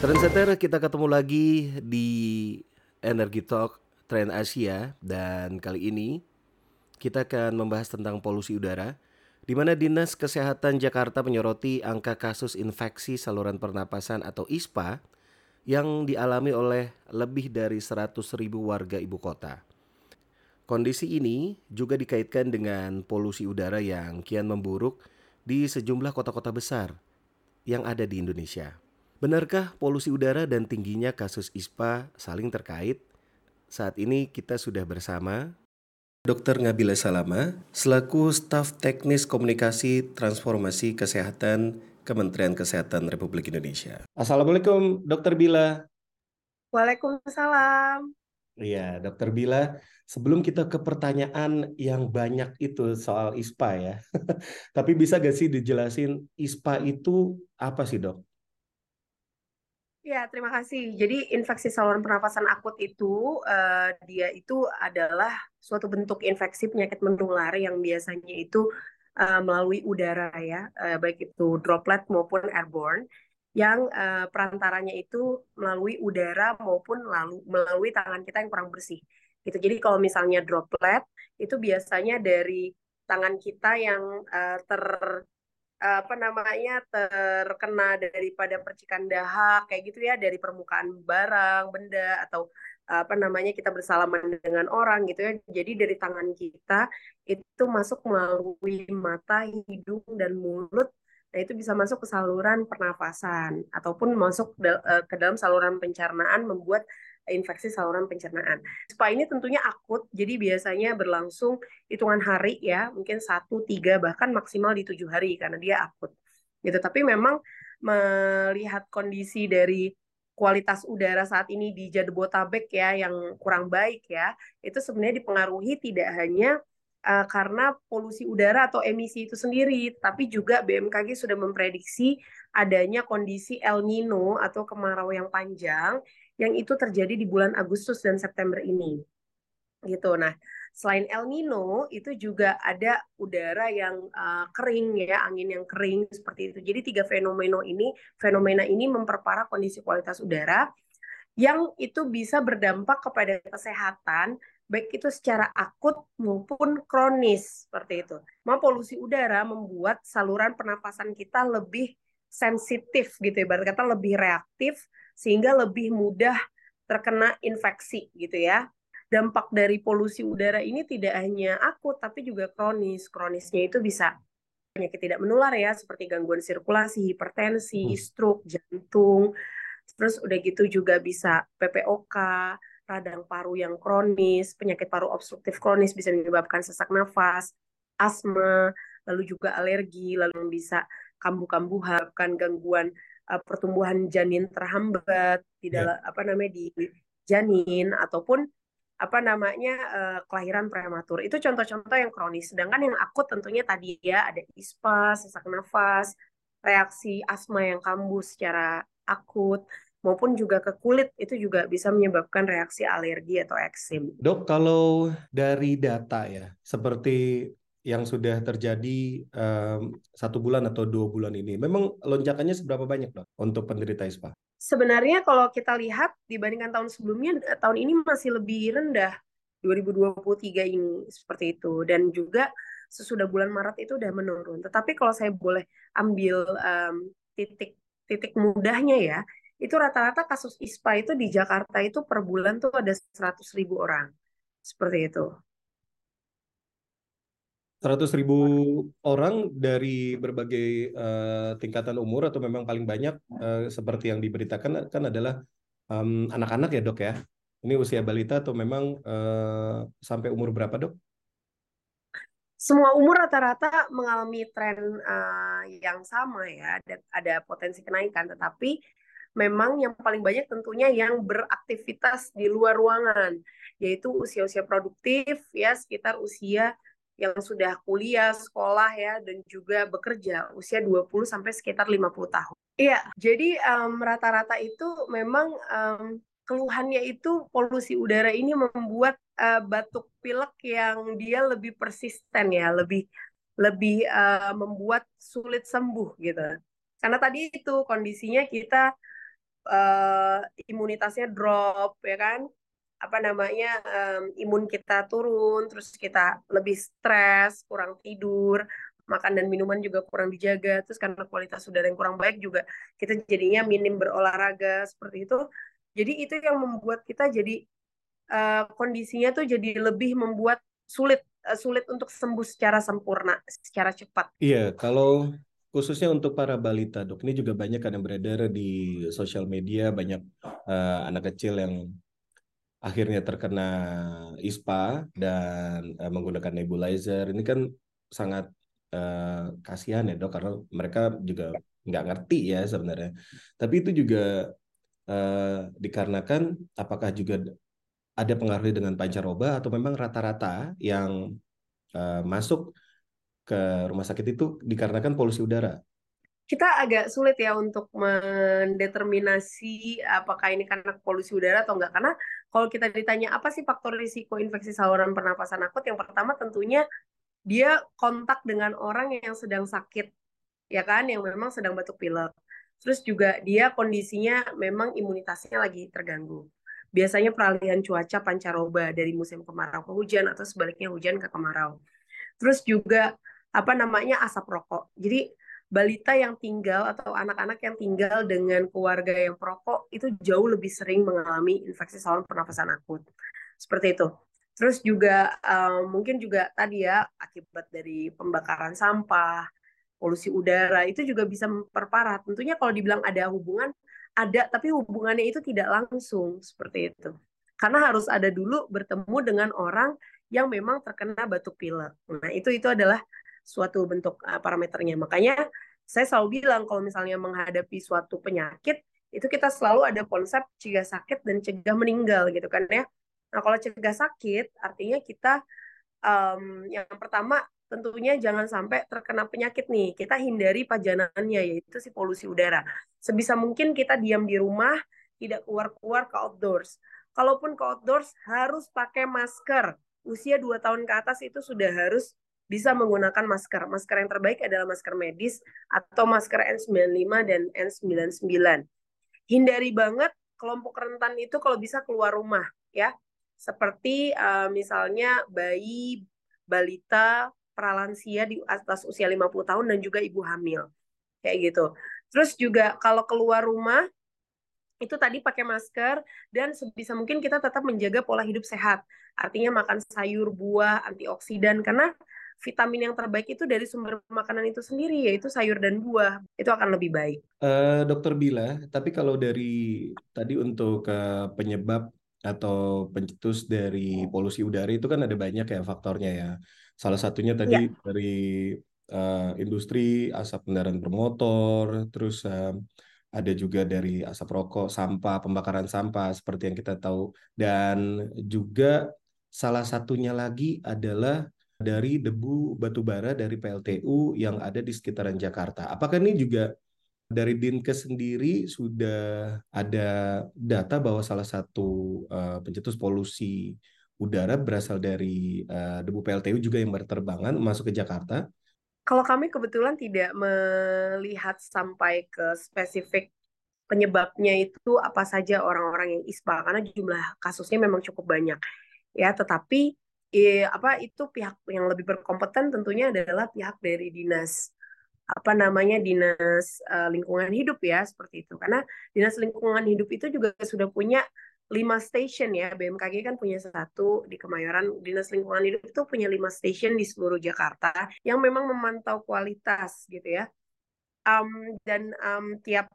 Trendsetter kita ketemu lagi di Energy Talk Trend Asia dan kali ini kita akan membahas tentang polusi udara di mana Dinas Kesehatan Jakarta menyoroti angka kasus infeksi saluran pernapasan atau ISPA yang dialami oleh lebih dari 100 ribu warga ibu kota. Kondisi ini juga dikaitkan dengan polusi udara yang kian memburuk di sejumlah kota-kota besar yang ada di Indonesia. Benarkah polusi udara dan tingginya kasus ISPA saling terkait? Saat ini kita sudah bersama Dr. Ngabila Salama selaku staf teknis komunikasi transformasi kesehatan Kementerian Kesehatan Republik Indonesia. Assalamualaikum Dr. Bila. Waalaikumsalam. Iya, Dokter Bila, sebelum kita ke pertanyaan yang banyak itu soal ISPA ya. Tapi bisa gak sih dijelasin ISPA itu apa sih, Dok? Ya, terima kasih. Jadi infeksi saluran pernafasan akut itu uh, dia itu adalah suatu bentuk infeksi penyakit menular yang biasanya itu uh, melalui udara ya, uh, baik itu droplet maupun airborne yang uh, perantaranya itu melalui udara maupun lalu melalui tangan kita yang kurang bersih. Gitu. Jadi kalau misalnya droplet itu biasanya dari tangan kita yang uh, ter apa namanya terkena daripada percikan dahak kayak gitu ya dari permukaan barang benda atau apa namanya kita bersalaman dengan orang gitu ya. Jadi dari tangan kita itu masuk melalui mata hidung dan mulut. Nah itu bisa masuk ke saluran pernafasan ataupun masuk eh, ke dalam saluran pencernaan membuat infeksi saluran pencernaan. Spa ini tentunya akut, jadi biasanya berlangsung hitungan hari ya, mungkin satu, tiga, bahkan maksimal di tujuh hari karena dia akut. Gitu. Tapi memang melihat kondisi dari kualitas udara saat ini di Jabodetabek ya yang kurang baik ya, itu sebenarnya dipengaruhi tidak hanya uh, karena polusi udara atau emisi itu sendiri, tapi juga BMKG sudah memprediksi adanya kondisi El Nino atau kemarau yang panjang yang itu terjadi di bulan Agustus dan September ini. Gitu. Nah, selain El Nino itu juga ada udara yang uh, kering ya, angin yang kering seperti itu. Jadi tiga fenomena ini, fenomena ini memperparah kondisi kualitas udara yang itu bisa berdampak kepada kesehatan baik itu secara akut maupun kronis seperti itu. Ma polusi udara membuat saluran pernapasan kita lebih sensitif gitu ibarat kata lebih reaktif sehingga lebih mudah terkena infeksi gitu ya. Dampak dari polusi udara ini tidak hanya akut tapi juga kronis. Kronisnya itu bisa penyakit tidak menular ya seperti gangguan sirkulasi, hipertensi, hmm. stroke, jantung. Terus udah gitu juga bisa PPOK, radang paru yang kronis, penyakit paru obstruktif kronis bisa menyebabkan sesak nafas, asma, lalu juga alergi, lalu bisa kambuh-kambuhan, gangguan uh, pertumbuhan janin terhambat di ya. dalam yeah. apa namanya di janin ataupun apa namanya uh, kelahiran prematur itu contoh-contoh yang kronis sedangkan yang akut tentunya tadi ya ada ispa sesak nafas reaksi asma yang kambuh secara akut maupun juga ke kulit itu juga bisa menyebabkan reaksi alergi atau eksim. Dok, kalau dari data ya, seperti yang sudah terjadi um, satu bulan atau dua bulan ini, memang lonjakannya seberapa banyak dok untuk penderita ISPA? Sebenarnya kalau kita lihat dibandingkan tahun sebelumnya, tahun ini masih lebih rendah 2023 ini seperti itu dan juga sesudah bulan Maret itu udah menurun. Tetapi kalau saya boleh ambil um, titik titik mudahnya ya, itu rata-rata kasus ISPA itu di Jakarta itu per bulan tuh ada 100 ribu orang. Seperti itu. 100 ribu orang dari berbagai uh, tingkatan umur atau memang paling banyak uh, seperti yang diberitakan kan adalah anak-anak um, ya dok ya? Ini usia balita atau memang uh, sampai umur berapa dok? Semua umur rata-rata mengalami tren uh, yang sama ya, ada, ada potensi kenaikan, tetapi memang yang paling banyak tentunya yang beraktivitas di luar ruangan, yaitu usia-usia produktif ya sekitar usia yang sudah kuliah, sekolah ya dan juga bekerja usia 20 sampai sekitar 50 tahun. Iya, jadi rata-rata um, itu memang um, keluhannya itu polusi udara ini membuat uh, batuk pilek yang dia lebih persisten ya, lebih lebih uh, membuat sulit sembuh gitu. Karena tadi itu kondisinya kita uh, imunitasnya drop ya kan apa namanya um, imun kita turun terus kita lebih stres kurang tidur makan dan minuman juga kurang dijaga terus karena kualitas udara yang kurang baik juga kita jadinya minim berolahraga seperti itu. Jadi itu yang membuat kita jadi uh, kondisinya tuh jadi lebih membuat sulit uh, sulit untuk sembuh secara sempurna secara cepat. Iya kalau khususnya untuk para balita dok ini juga banyak kan yang beredar di sosial media banyak uh, anak kecil yang akhirnya terkena ISPA dan uh, menggunakan nebulizer. Ini kan sangat uh, kasihan ya dok karena mereka juga nggak ngerti ya sebenarnya. Tapi itu juga uh, dikarenakan apakah juga ada pengaruh dengan pancaroba atau memang rata-rata yang uh, masuk ke rumah sakit itu dikarenakan polusi udara kita agak sulit ya untuk mendeterminasi apakah ini karena polusi udara atau enggak. Karena kalau kita ditanya apa sih faktor risiko infeksi saluran pernapasan akut? Yang pertama tentunya dia kontak dengan orang yang sedang sakit ya kan? Yang memang sedang batuk pilek. Terus juga dia kondisinya memang imunitasnya lagi terganggu. Biasanya peralihan cuaca pancaroba dari musim kemarau ke hujan atau sebaliknya hujan ke kemarau. Terus juga apa namanya asap rokok. Jadi balita yang tinggal atau anak-anak yang tinggal dengan keluarga yang perokok itu jauh lebih sering mengalami infeksi saluran pernafasan akut. Seperti itu. Terus juga um, mungkin juga tadi ya akibat dari pembakaran sampah, polusi udara itu juga bisa memperparah. Tentunya kalau dibilang ada hubungan, ada tapi hubungannya itu tidak langsung seperti itu. Karena harus ada dulu bertemu dengan orang yang memang terkena batuk pilek. Nah, itu itu adalah suatu bentuk uh, parameternya. Makanya saya selalu bilang kalau misalnya menghadapi suatu penyakit itu kita selalu ada konsep cegah sakit dan cegah meninggal gitu kan ya. Nah kalau cegah sakit artinya kita um, yang pertama tentunya jangan sampai terkena penyakit nih. Kita hindari pajanannya yaitu si polusi udara. Sebisa mungkin kita diam di rumah, tidak keluar-keluar ke outdoors. Kalaupun ke outdoors harus pakai masker. Usia 2 tahun ke atas itu sudah harus bisa menggunakan masker. Masker yang terbaik adalah masker medis atau masker N95 dan N99. Hindari banget kelompok rentan itu kalau bisa keluar rumah ya. Seperti uh, misalnya bayi, balita, pralansia di atas usia 50 tahun dan juga ibu hamil. Kayak gitu. Terus juga kalau keluar rumah itu tadi pakai masker dan sebisa mungkin kita tetap menjaga pola hidup sehat. Artinya makan sayur, buah, antioksidan karena vitamin yang terbaik itu dari sumber makanan itu sendiri yaitu sayur dan buah itu akan lebih baik. Uh, Dokter Bila, tapi kalau dari tadi untuk uh, penyebab atau pencetus dari polusi udara itu kan ada banyak ya faktornya ya. Salah satunya tadi ya. dari uh, industri asap kendaraan bermotor, terus uh, ada juga dari asap rokok, sampah, pembakaran sampah seperti yang kita tahu, dan juga salah satunya lagi adalah dari debu batubara dari PLTU yang ada di sekitaran Jakarta. Apakah ini juga dari Dinkes sendiri sudah ada data bahwa salah satu uh, pencetus polusi udara berasal dari uh, debu PLTU juga yang berterbangan masuk ke Jakarta? Kalau kami kebetulan tidak melihat sampai ke spesifik penyebabnya itu apa saja orang-orang yang ISPA karena jumlah kasusnya memang cukup banyak ya tetapi eh, apa itu pihak yang lebih berkompeten tentunya adalah pihak dari dinas apa namanya dinas uh, lingkungan hidup ya seperti itu. Karena dinas lingkungan hidup itu juga sudah punya lima station ya BMKG kan punya satu di Kemayoran dinas lingkungan hidup itu punya lima station di seluruh Jakarta yang memang memantau kualitas gitu ya. Um, dan um, tiap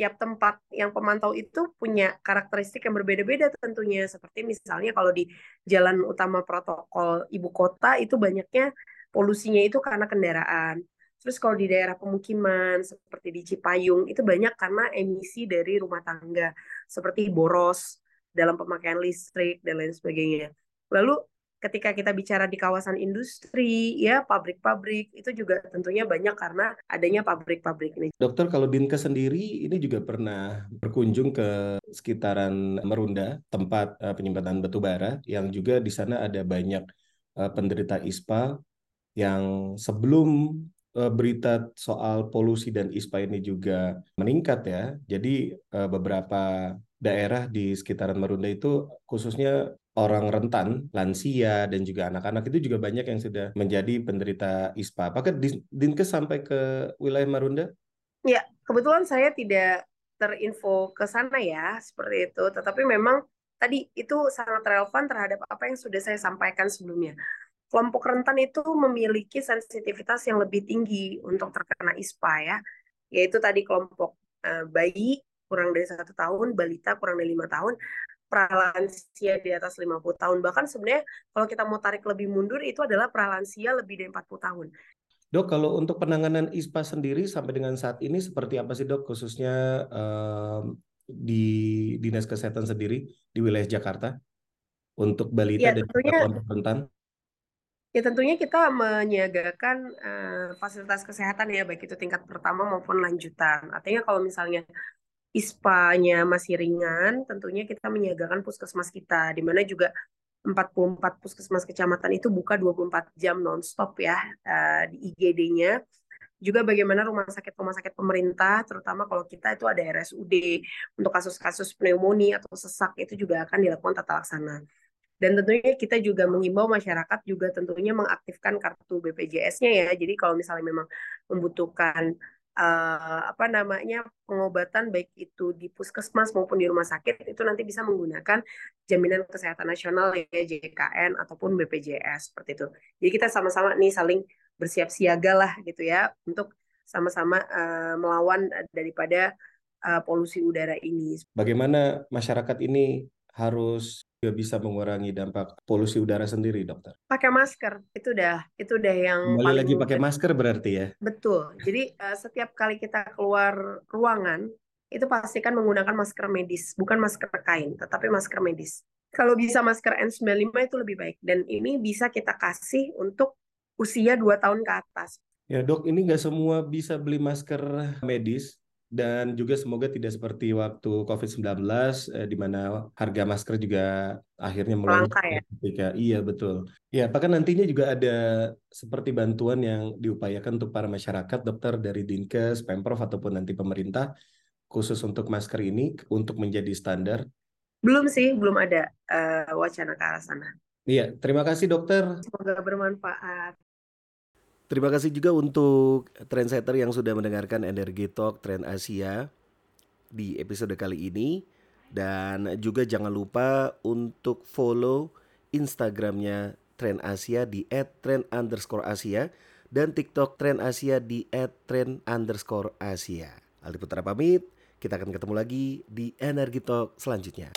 tiap tempat yang pemantau itu punya karakteristik yang berbeda-beda tentunya. Seperti misalnya kalau di jalan utama protokol ibu kota itu banyaknya polusinya itu karena kendaraan. Terus kalau di daerah pemukiman seperti di Cipayung itu banyak karena emisi dari rumah tangga seperti boros dalam pemakaian listrik dan lain sebagainya. Lalu ketika kita bicara di kawasan industri, ya pabrik-pabrik itu juga tentunya banyak karena adanya pabrik-pabrik ini. Dokter, kalau Dinkes sendiri ini juga pernah berkunjung ke sekitaran Merunda, tempat uh, penyimpanan batu bara, yang juga di sana ada banyak uh, penderita ISPA yang sebelum uh, berita soal polusi dan ISPA ini juga meningkat ya. Jadi beberapa daerah di sekitaran Marunda itu khususnya orang rentan, lansia dan juga anak-anak itu juga banyak yang sudah menjadi penderita ISPA. Apakah Dinkes sampai ke wilayah Marunda? Ya, kebetulan saya tidak terinfo ke sana ya, seperti itu. Tetapi memang tadi itu sangat relevan terhadap apa yang sudah saya sampaikan sebelumnya. Kelompok rentan itu memiliki sensitivitas yang lebih tinggi untuk terkena ISPA ya, yaitu tadi kelompok uh, bayi kurang dari satu tahun, balita kurang dari lima tahun, pralansia di atas 50 tahun. Bahkan sebenarnya kalau kita mau tarik lebih mundur itu adalah pralansia lebih dari 40 tahun. Dok, kalau untuk penanganan ISPA sendiri sampai dengan saat ini seperti apa sih dok, khususnya um, di Dinas Kesehatan sendiri di wilayah Jakarta untuk balita ya, dan kelompok rentan? Ya tentunya kita menyiagakan uh, fasilitas kesehatan ya baik itu tingkat pertama maupun lanjutan. Artinya kalau misalnya ISPA-nya masih ringan, tentunya kita menyiagakan puskesmas kita di mana juga 44 puskesmas kecamatan itu buka 24 jam nonstop ya uh, di IGD-nya. Juga bagaimana rumah sakit-rumah sakit pemerintah, terutama kalau kita itu ada RSUD untuk kasus-kasus pneumonia atau sesak itu juga akan dilakukan tata laksana. Dan tentunya kita juga mengimbau masyarakat juga tentunya mengaktifkan kartu BPJS-nya ya. Jadi kalau misalnya memang membutuhkan uh, apa namanya pengobatan baik itu di puskesmas maupun di rumah sakit itu nanti bisa menggunakan jaminan kesehatan nasional ya JKN ataupun BPJS seperti itu. Jadi kita sama-sama nih saling bersiap siaga lah gitu ya untuk sama-sama uh, melawan daripada uh, polusi udara ini. Bagaimana masyarakat ini harus juga bisa mengurangi dampak polusi udara sendiri, dokter? Pakai masker, itu udah itu udah yang Kembali paling lagi pakai masker berarti ya? Betul. Jadi uh, setiap kali kita keluar ruangan itu pastikan menggunakan masker medis, bukan masker kain, tetapi masker medis. Kalau bisa masker N95 itu lebih baik dan ini bisa kita kasih untuk usia 2 tahun ke atas. Ya dok, ini nggak semua bisa beli masker medis dan juga semoga tidak seperti waktu COVID-19 eh, di mana harga masker juga akhirnya melonjak ya. ketika iya betul. Ya, apakah nantinya juga ada seperti bantuan yang diupayakan untuk para masyarakat, dokter dari Dinkes, Pemprov ataupun nanti pemerintah khusus untuk masker ini untuk menjadi standar? Belum sih, belum ada uh, wacana ke arah sana. Iya, terima kasih dokter. Semoga bermanfaat. Terima kasih juga untuk trendsetter yang sudah mendengarkan Energi Talk Trend Asia di episode kali ini. Dan juga jangan lupa untuk follow Instagramnya Trend Asia di @trend underscore Asia dan TikTok Trend Asia di @trend underscore Asia. Aldi Putra pamit, kita akan ketemu lagi di Energi Talk selanjutnya.